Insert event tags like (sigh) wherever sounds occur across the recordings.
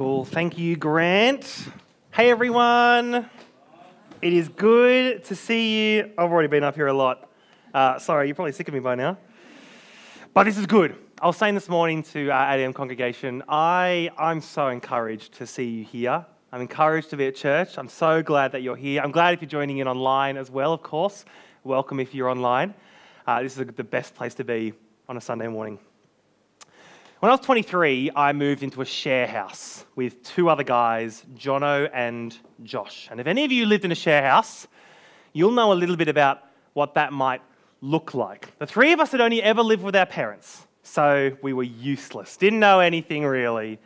Cool. Thank you, Grant. Hey, everyone. It is good to see you. I've already been up here a lot. Uh, sorry, you're probably sick of me by now. But this is good. I was saying this morning to our 8 a.m. congregation, I, I'm so encouraged to see you here. I'm encouraged to be at church. I'm so glad that you're here. I'm glad if you're joining in online as well, of course. Welcome if you're online. Uh, this is the best place to be on a Sunday morning. When I was 23, I moved into a share house with two other guys, Jono and Josh. And if any of you lived in a share house, you'll know a little bit about what that might look like. The three of us had only ever lived with our parents, so we were useless, didn't know anything really.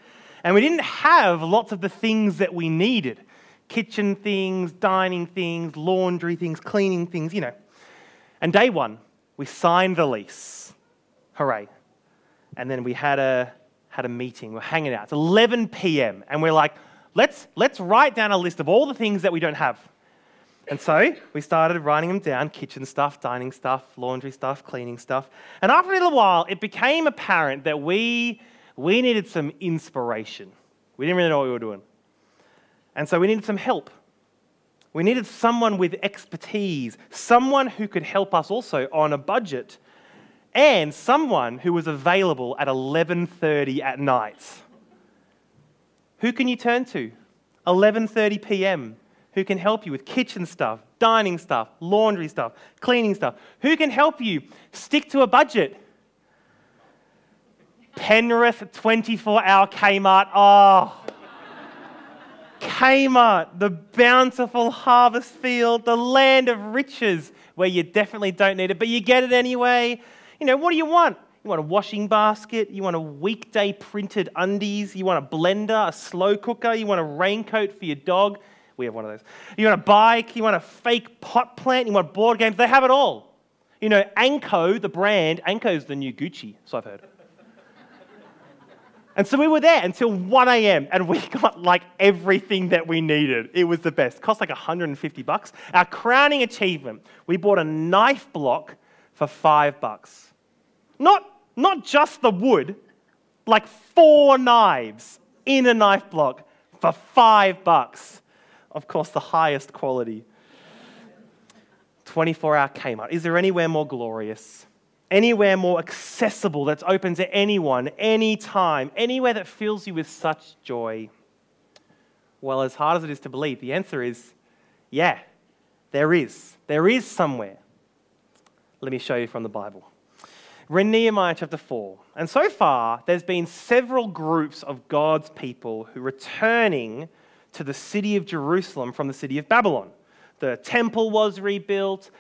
And we didn't have lots of the things that we needed kitchen things, dining things, laundry things, cleaning things, you know. And day one, we signed the lease. Hooray and then we had a, had a meeting. We're hanging out. It's 11 p.m. And we're like, let's, let's write down a list of all the things that we don't have. And so we started writing them down kitchen stuff, dining stuff, laundry stuff, cleaning stuff. And after a little while, it became apparent that we, we needed some inspiration. We didn't really know what we were doing. And so we needed some help. We needed someone with expertise, someone who could help us also on a budget and someone who was available at 11:30 at night. Who can you turn to? 11:30 p.m. Who can help you with kitchen stuff, dining stuff, laundry stuff, cleaning stuff? Who can help you stick to a budget? Penrith 24-hour Kmart. Oh. Kmart, the bountiful harvest field, the land of riches where you definitely don't need it, but you get it anyway. You know, what do you want? You want a washing basket? You want a weekday printed undies? You want a blender, a slow cooker? You want a raincoat for your dog? We have one of those. You want a bike? You want a fake pot plant? You want board games? They have it all. You know, Anko, the brand, Anko is the new Gucci, so I've heard. (laughs) and so we were there until 1 a.m. and we (laughs) got like everything that we needed. It was the best. Cost like 150 bucks. Our crowning achievement, we bought a knife block for five bucks. Not, not just the wood, like four knives in a knife block for five bucks. Of course, the highest quality. 24 hour Kmart. Is there anywhere more glorious? Anywhere more accessible that's open to anyone, anytime, anywhere that fills you with such joy? Well, as hard as it is to believe, the answer is yeah, there is. There is somewhere. Let me show you from the Bible. We're in Nehemiah chapter 4. And so far, there's been several groups of God's people who are returning to the city of Jerusalem from the city of Babylon. The temple was rebuilt.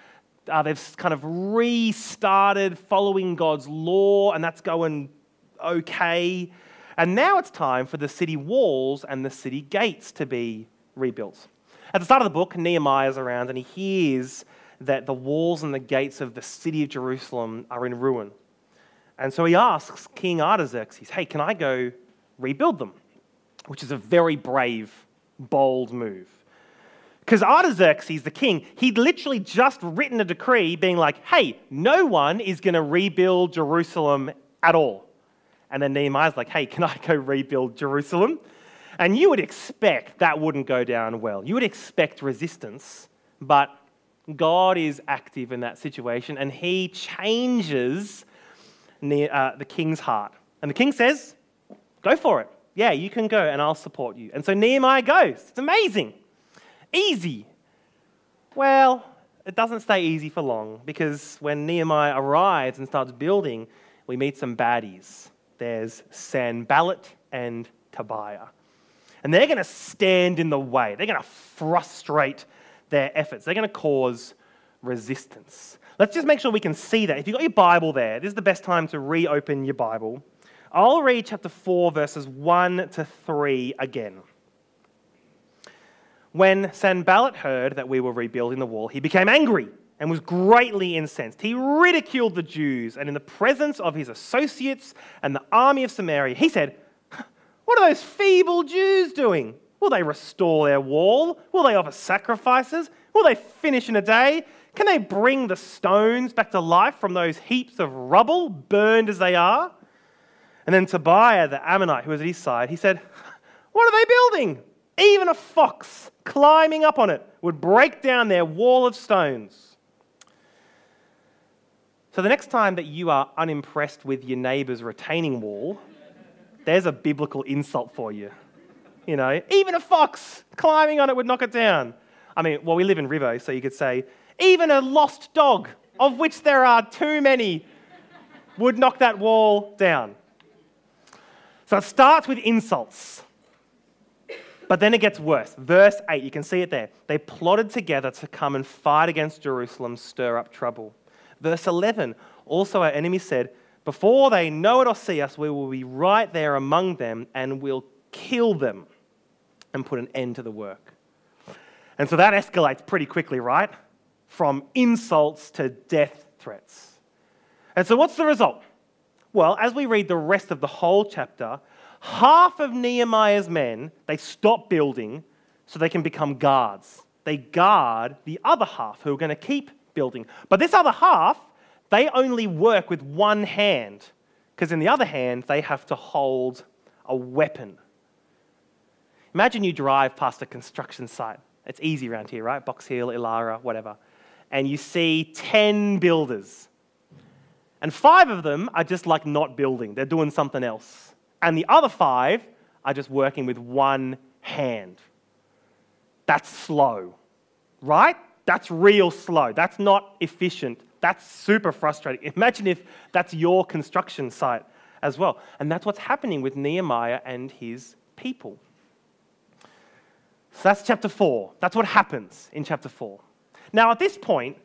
Uh, they've kind of restarted following God's law, and that's going okay. And now it's time for the city walls and the city gates to be rebuilt. At the start of the book, Nehemiah is around and he hears that the walls and the gates of the city of Jerusalem are in ruin. And so he asks King Artaxerxes, hey, can I go rebuild them? Which is a very brave, bold move. Because Artaxerxes, the king, he'd literally just written a decree being like, hey, no one is going to rebuild Jerusalem at all. And then Nehemiah's like, hey, can I go rebuild Jerusalem? And you would expect that wouldn't go down well. You would expect resistance, but God is active in that situation and he changes uh, the king's heart. And the king says, Go for it. Yeah, you can go and I'll support you. And so Nehemiah goes. It's amazing. Easy. Well, it doesn't stay easy for long because when Nehemiah arrives and starts building, we meet some baddies. There's Sanballat and Tobiah. And they're going to stand in the way, they're going to frustrate their efforts. They're going to cause resistance. Let's just make sure we can see that. If you've got your Bible there, this is the best time to reopen your Bible. I'll read chapter 4, verses 1 to 3 again. When Sanballat heard that we were rebuilding the wall, he became angry and was greatly incensed. He ridiculed the Jews, and in the presence of his associates and the army of Samaria, he said, What are those feeble Jews doing? Will they restore their wall? Will they offer sacrifices? Will they finish in a day? Can they bring the stones back to life from those heaps of rubble, burned as they are? And then Tobiah, the Ammonite, who was at his side, he said, What are they building? Even a fox climbing up on it would break down their wall of stones. So, the next time that you are unimpressed with your neighbour's retaining wall, there's a biblical insult for you. You know, even a fox climbing on it would knock it down. I mean, well, we live in Rivo, so you could say, even a lost dog, of which there are too many, would knock that wall down. So it starts with insults. But then it gets worse. Verse 8, you can see it there. They plotted together to come and fight against Jerusalem, stir up trouble. Verse 11, also our enemy said, Before they know it or see us, we will be right there among them and we'll kill them and put an end to the work. And so that escalates pretty quickly, right? From insults to death threats. And so what's the result? Well, as we read the rest of the whole chapter, half of Nehemiah's men, they stop building so they can become guards. They guard the other half who are going to keep building. But this other half, they only work with one hand because in the other hand, they have to hold a weapon. Imagine you drive past a construction site. It's easy around here, right? Box Hill, Illawarra, whatever. And you see 10 builders. And five of them are just like not building, they're doing something else. And the other five are just working with one hand. That's slow, right? That's real slow. That's not efficient. That's super frustrating. Imagine if that's your construction site as well. And that's what's happening with Nehemiah and his people. So that's chapter 4. That's what happens in chapter 4. Now, at this point,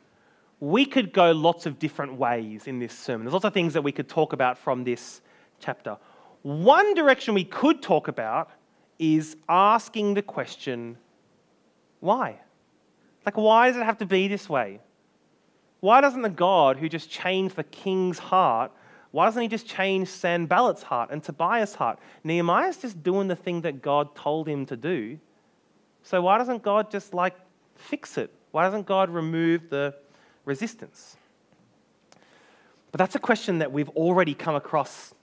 we could go lots of different ways in this sermon. There's lots of things that we could talk about from this chapter. One direction we could talk about is asking the question why? Like, why does it have to be this way? Why doesn't the God who just changed the king's heart, why doesn't he just change Sanballat's heart and Tobiah's heart? Nehemiah's just doing the thing that God told him to do. So why doesn't God just like fix it? Why doesn't God remove the resistance? But that's a question that we've already come across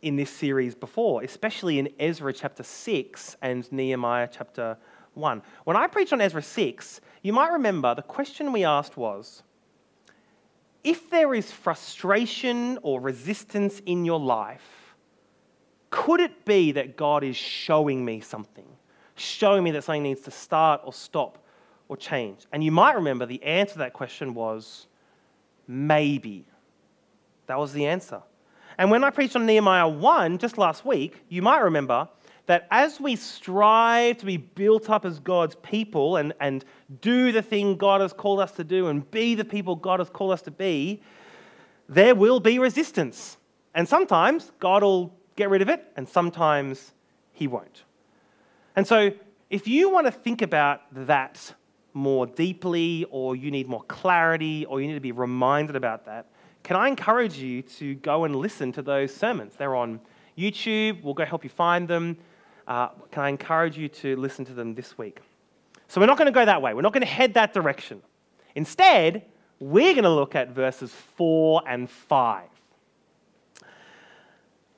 in this series before, especially in Ezra chapter 6 and Nehemiah chapter 1. When I preached on Ezra 6, you might remember the question we asked was if there is frustration or resistance in your life, could it be that God is showing me something? Showing me that something needs to start or stop or change? And you might remember the answer to that question was maybe. That was the answer. And when I preached on Nehemiah 1 just last week, you might remember that as we strive to be built up as God's people and, and do the thing God has called us to do and be the people God has called us to be, there will be resistance. And sometimes God will get rid of it, and sometimes He won't. And so, if you want to think about that more deeply, or you need more clarity, or you need to be reminded about that, can I encourage you to go and listen to those sermons? They're on YouTube. We'll go help you find them. Uh, can I encourage you to listen to them this week? So, we're not going to go that way. We're not going to head that direction. Instead, we're going to look at verses 4 and 5.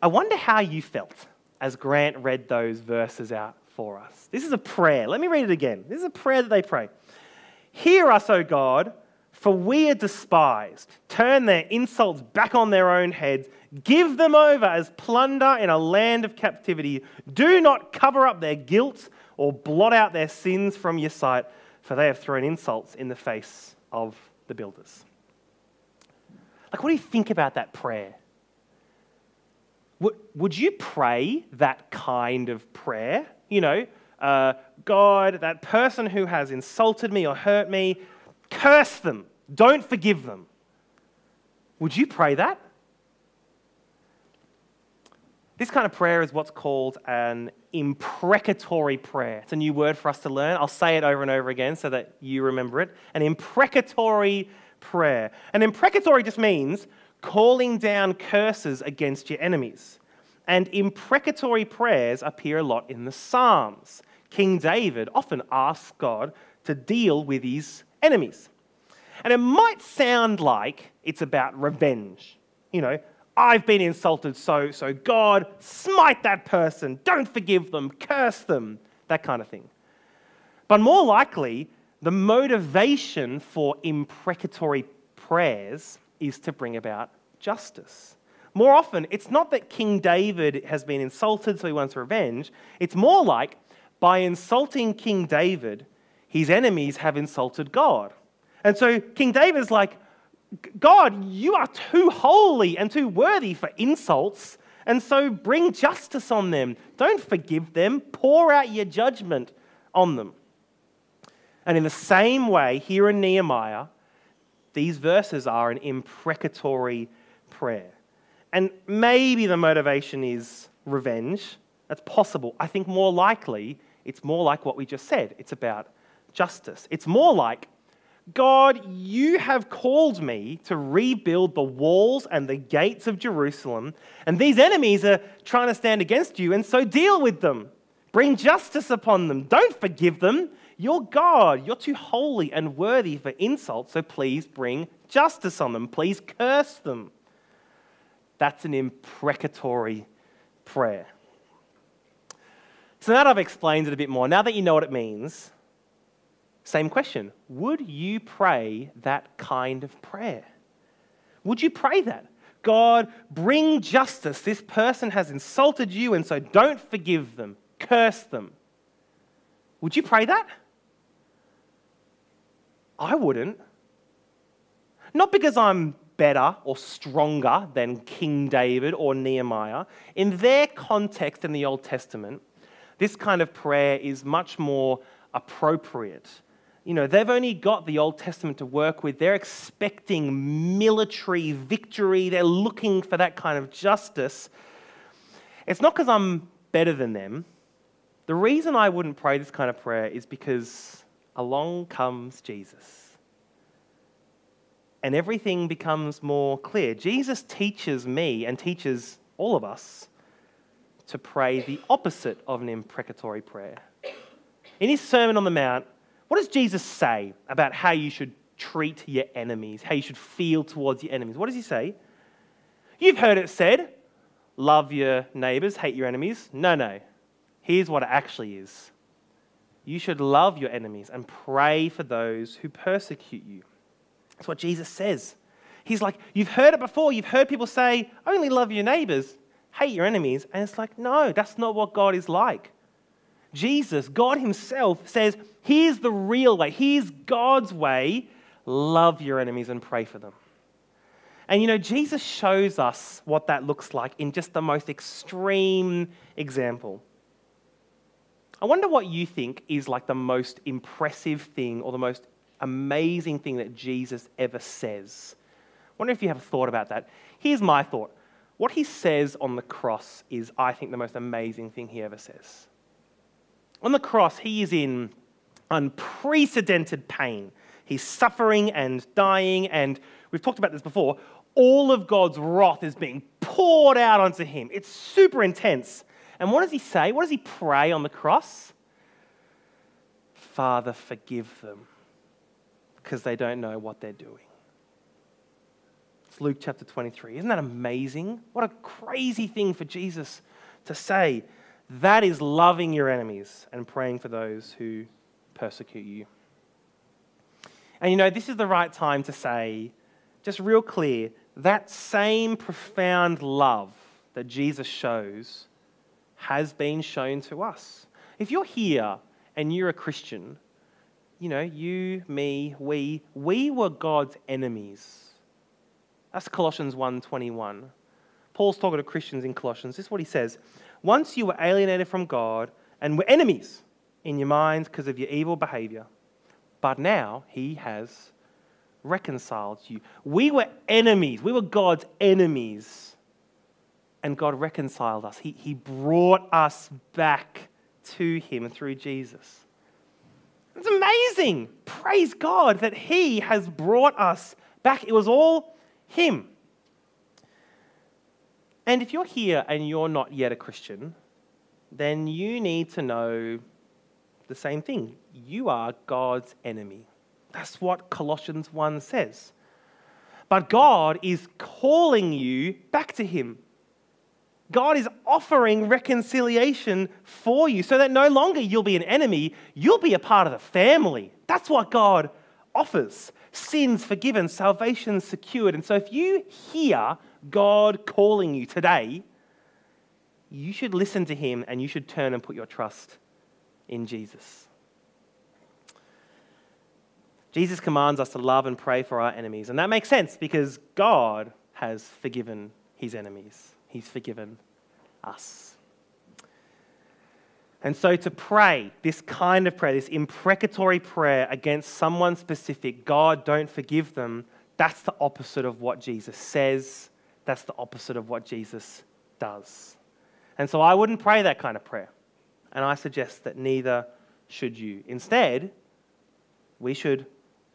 I wonder how you felt as Grant read those verses out for us. This is a prayer. Let me read it again. This is a prayer that they pray. Hear us, O God, for we are despised. Turn their insults back on their own heads. Give them over as plunder in a land of captivity. Do not cover up their guilt or blot out their sins from your sight, for they have thrown insults in the face of the builders. Like, what do you think about that prayer? Would you pray that kind of prayer? you know, uh, God, that person who has insulted me or hurt me, curse them. Don't forgive them. Would you pray that? This kind of prayer is what's called an imprecatory prayer. It's a new word for us to learn. I'll say it over and over again so that you remember it. An imprecatory prayer. An imprecatory just means calling down curses against your enemies and imprecatory prayers appear a lot in the Psalms. King David often asks God to deal with his enemies. And it might sound like it's about revenge. You know, I've been insulted, so, so God, smite that person, don't forgive them, curse them, that kind of thing. But more likely, the motivation for imprecatory prayers is to bring about justice. More often, it's not that King David has been insulted, so he wants revenge. It's more like by insulting King David, his enemies have insulted God. And so King David's like, God, you are too holy and too worthy for insults, and so bring justice on them. Don't forgive them, pour out your judgment on them. And in the same way, here in Nehemiah, these verses are an imprecatory prayer. And maybe the motivation is revenge. That's possible. I think more likely, it's more like what we just said. It's about justice. It's more like, God, you have called me to rebuild the walls and the gates of Jerusalem, and these enemies are trying to stand against you, and so deal with them. Bring justice upon them. Don't forgive them. You're God. You're too holy and worthy for insult, so please bring justice on them. Please curse them. That's an imprecatory prayer. So now that I've explained it a bit more, now that you know what it means, same question. Would you pray that kind of prayer? Would you pray that? God, bring justice. This person has insulted you, and so don't forgive them, curse them. Would you pray that? I wouldn't. Not because I'm better or stronger than King David or Nehemiah. In their context in the Old Testament, this kind of prayer is much more appropriate. You know, they've only got the Old Testament to work with. They're expecting military victory. They're looking for that kind of justice. It's not because I'm better than them. The reason I wouldn't pray this kind of prayer is because along comes Jesus. And everything becomes more clear. Jesus teaches me and teaches all of us to pray the opposite of an imprecatory prayer. In his Sermon on the Mount, what does Jesus say about how you should treat your enemies, how you should feel towards your enemies? What does he say? You've heard it said, love your neighbors, hate your enemies. No, no. Here's what it actually is you should love your enemies and pray for those who persecute you. That's what Jesus says. He's like, You've heard it before. You've heard people say, Only love your neighbors, hate your enemies. And it's like, No, that's not what God is like. Jesus, God Himself, says, Here's the real way. Here's God's way. Love your enemies and pray for them. And you know, Jesus shows us what that looks like in just the most extreme example. I wonder what you think is like the most impressive thing or the most amazing thing that Jesus ever says. I wonder if you have a thought about that. Here's my thought. What he says on the cross is, I think, the most amazing thing he ever says. On the cross, he is in unprecedented pain. He's suffering and dying, and we've talked about this before. All of God's wrath is being poured out onto him. It's super intense. And what does he say? What does he pray on the cross? Father, forgive them because they don't know what they're doing. It's Luke chapter 23. Isn't that amazing? What a crazy thing for Jesus to say. That is loving your enemies and praying for those who persecute you. And you know, this is the right time to say, just real clear, that same profound love that Jesus shows has been shown to us. If you're here and you're a Christian, you know, you, me, we, we were God's enemies. That's Colossians 1:21. Paul's talking to Christians in Colossians. This is what he says. Once you were alienated from God and were enemies in your minds because of your evil behavior, but now he has reconciled you. We were enemies. We were God's enemies. And God reconciled us. He, he brought us back to him through Jesus. It's amazing. Praise God that He has brought us back. It was all Him. And if you're here and you're not yet a Christian, then you need to know the same thing. You are God's enemy. That's what Colossians 1 says. But God is calling you back to Him. God is offering reconciliation for you so that no longer you'll be an enemy, you'll be a part of the family. That's what God offers sins forgiven, salvation secured. And so if you hear God calling you today, you should listen to Him and you should turn and put your trust in Jesus. Jesus commands us to love and pray for our enemies. And that makes sense because God has forgiven his enemies, he's forgiven us. And so to pray this kind of prayer, this imprecatory prayer against someone specific, God, don't forgive them, that's the opposite of what Jesus says. That's the opposite of what Jesus does. And so I wouldn't pray that kind of prayer. And I suggest that neither should you. Instead, we should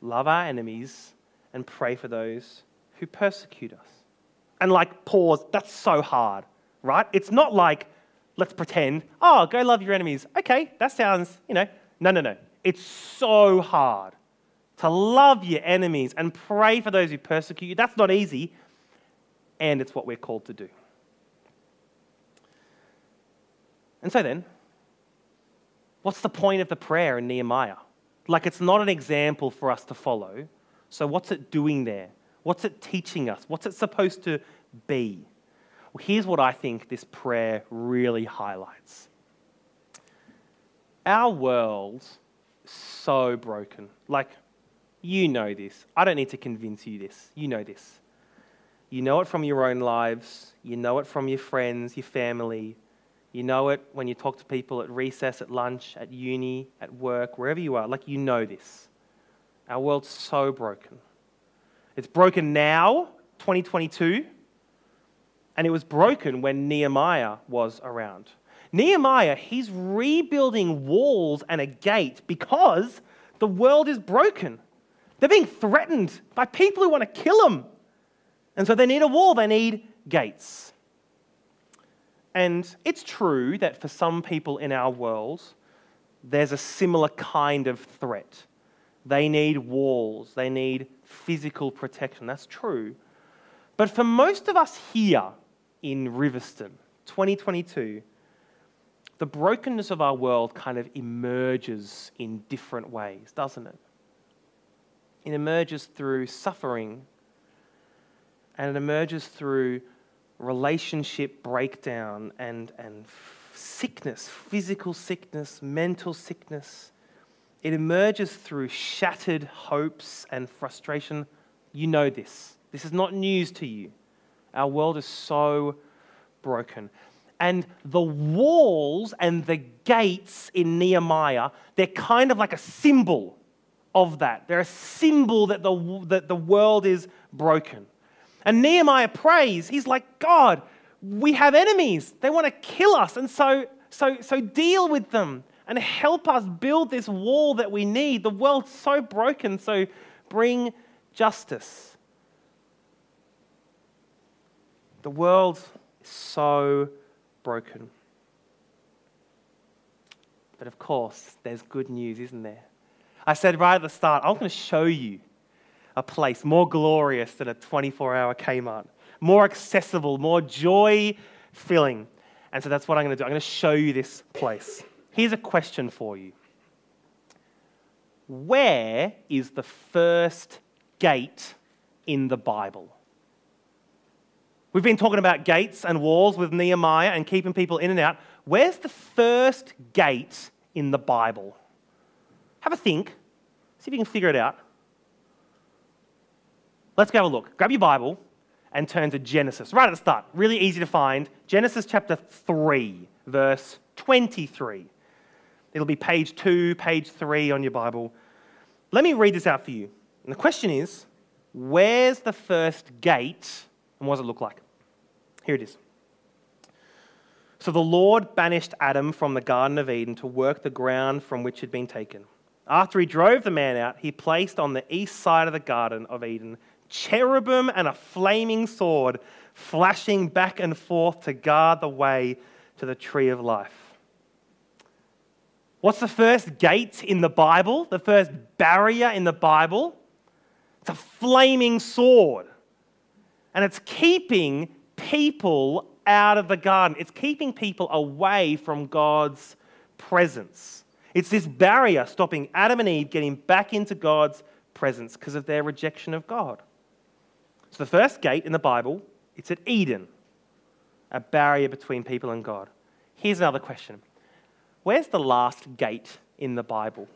love our enemies, and pray for those who persecute us. And like, pause, that's so hard, right? It's not like, let's pretend, oh, go love your enemies. Okay, that sounds, you know, no, no, no. It's so hard to love your enemies and pray for those who persecute you. That's not easy, and it's what we're called to do. And so then, what's the point of the prayer in Nehemiah? Like it's not an example for us to follow. So, what's it doing there? What's it teaching us? What's it supposed to be? Well, here's what I think this prayer really highlights. Our world is so broken. Like, you know this. I don't need to convince you this. You know this. You know it from your own lives, you know it from your friends, your family, you know it when you talk to people at recess, at lunch, at uni, at work, wherever you are. Like, you know this. Our world's so broken. It's broken now, 2022, and it was broken when Nehemiah was around. Nehemiah, he's rebuilding walls and a gate because the world is broken. They're being threatened by people who want to kill them. And so they need a wall, they need gates. And it's true that for some people in our world, there's a similar kind of threat. They need walls, they need physical protection. That's true. But for most of us here in Riverstone, 2022, the brokenness of our world kind of emerges in different ways, doesn't it? It emerges through suffering, and it emerges through relationship breakdown and, and sickness, physical sickness, mental sickness. It emerges through shattered hopes and frustration. You know this. This is not news to you. Our world is so broken. And the walls and the gates in Nehemiah, they're kind of like a symbol of that. They're a symbol that the, that the world is broken. And Nehemiah prays, he's like, God, we have enemies. They want to kill us. And so, so, so deal with them and help us build this wall that we need. The world's so broken, so bring justice. The world is so broken. But of course, there's good news, isn't there? I said right at the start, I'm going to show you a place more glorious than a 24 hour Kmart, more accessible, more joy filling. And so that's what I'm going to do. I'm going to show you this place. Here's a question for you Where is the first gate in the Bible? We've been talking about gates and walls with Nehemiah and keeping people in and out. Where's the first gate in the Bible? Have a think. See if you can figure it out. Let's go have a look. Grab your Bible and turn to Genesis, right at the start. Really easy to find. Genesis chapter 3, verse 23. It'll be page 2, page 3 on your Bible. Let me read this out for you. And the question is where's the first gate and what does it look like? Here it is. So the Lord banished Adam from the Garden of Eden to work the ground from which had been taken. After he drove the man out, he placed on the east side of the Garden of Eden cherubim and a flaming sword flashing back and forth to guard the way to the tree of life. What's the first gate in the Bible? The first barrier in the Bible? It's a flaming sword. And it's keeping people out of the garden, it's keeping people away from God's presence. It's this barrier stopping Adam and Eve getting back into God's presence because of their rejection of God. So the first gate in the Bible, it's at Eden, a barrier between people and God. Here's another question. Where's the last gate in the Bible?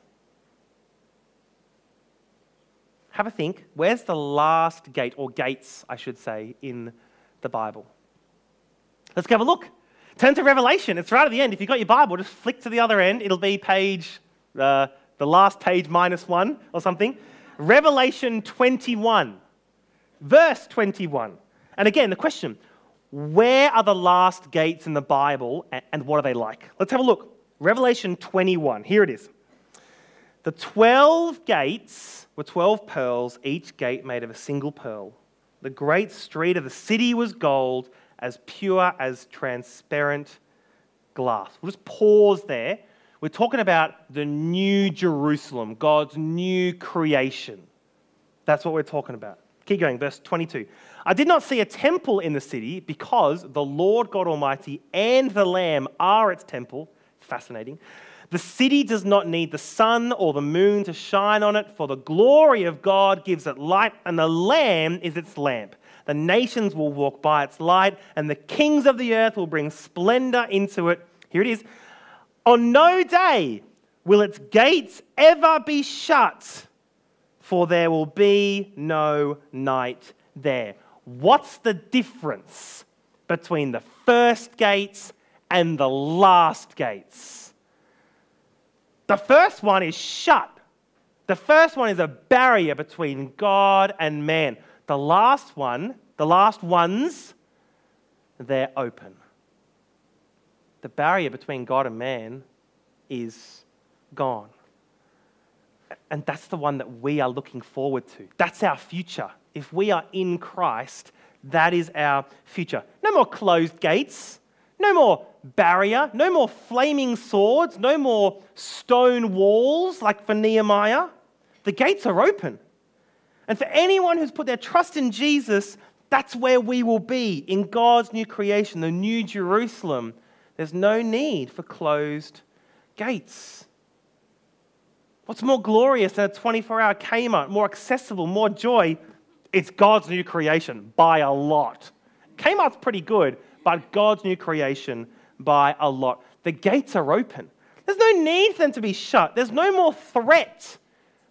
Have a think. Where's the last gate, or gates, I should say, in the Bible? Let's have a look. Turn to Revelation. It's right at the end. If you've got your Bible, just flick to the other end. It'll be page, uh, the last page minus one or something. Revelation 21, verse 21. And again, the question where are the last gates in the Bible and what are they like? Let's have a look. Revelation 21. Here it is. The 12 gates were 12 pearls, each gate made of a single pearl. The great street of the city was gold, as pure as transparent glass. We'll just pause there. We're talking about the new Jerusalem, God's new creation. That's what we're talking about. Keep going, verse 22. I did not see a temple in the city because the Lord God Almighty and the Lamb are its temple. Fascinating. The city does not need the sun or the moon to shine on it, for the glory of God gives it light, and the Lamb is its lamp. The nations will walk by its light, and the kings of the earth will bring splendor into it. Here it is. On no day will its gates ever be shut, for there will be no night there. What's the difference between the first gates and the last gates? The first one is shut. The first one is a barrier between God and man. The last one, the last ones, they're open. The barrier between God and man is gone. And that's the one that we are looking forward to. That's our future. If we are in Christ, that is our future. No more closed gates, no more barrier, no more flaming swords, no more stone walls like for Nehemiah. The gates are open. And for anyone who's put their trust in Jesus, that's where we will be in God's new creation, the new Jerusalem. There's no need for closed gates. What's more glorious than a 24 hour Kmart, more accessible, more joy? It's God's new creation by a lot. Kmart's pretty good, but God's new creation by a lot. The gates are open. There's no need for them to be shut. There's no more threat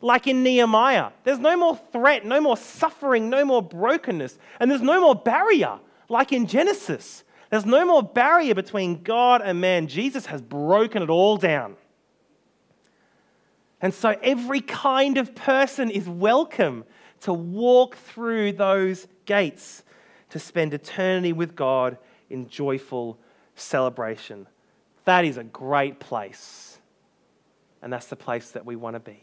like in Nehemiah. There's no more threat, no more suffering, no more brokenness, and there's no more barrier like in Genesis. There's no more barrier between God and man. Jesus has broken it all down. And so every kind of person is welcome to walk through those gates to spend eternity with God in joyful celebration. That is a great place. And that's the place that we want to be.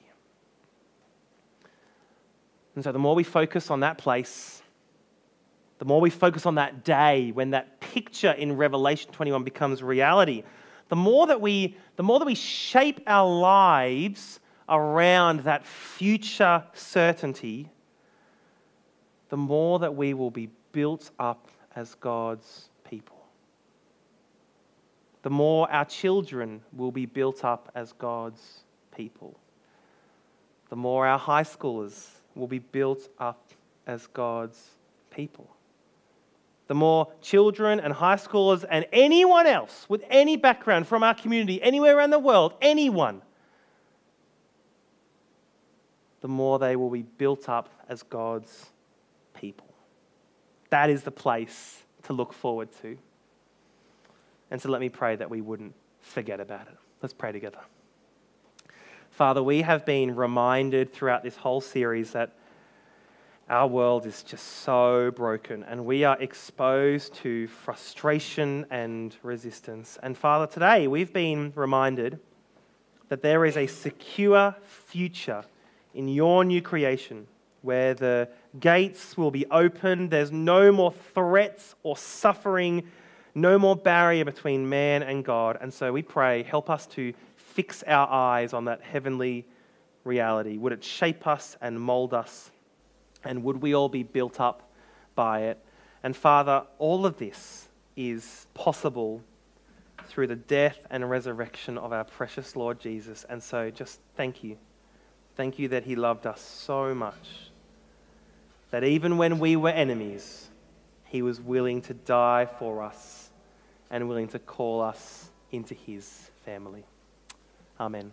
And so the more we focus on that place, the more we focus on that day when that picture in Revelation 21 becomes reality, the more that we, the more that we shape our lives around that future certainty, the more that we will be built up as God's. The more our children will be built up as God's people. The more our high schoolers will be built up as God's people. The more children and high schoolers and anyone else with any background from our community, anywhere around the world, anyone, the more they will be built up as God's people. That is the place to look forward to. And so let me pray that we wouldn't forget about it. Let's pray together. Father, we have been reminded throughout this whole series that our world is just so broken and we are exposed to frustration and resistance. And Father, today we've been reminded that there is a secure future in your new creation where the gates will be opened, there's no more threats or suffering, no more barrier between man and God. And so we pray, help us to fix our eyes on that heavenly reality? Would it shape us and mold us? And would we all be built up by it? And Father, all of this is possible through the death and resurrection of our precious Lord Jesus. And so just thank you. Thank you that He loved us so much that even when we were enemies, He was willing to die for us and willing to call us into His family. Amen.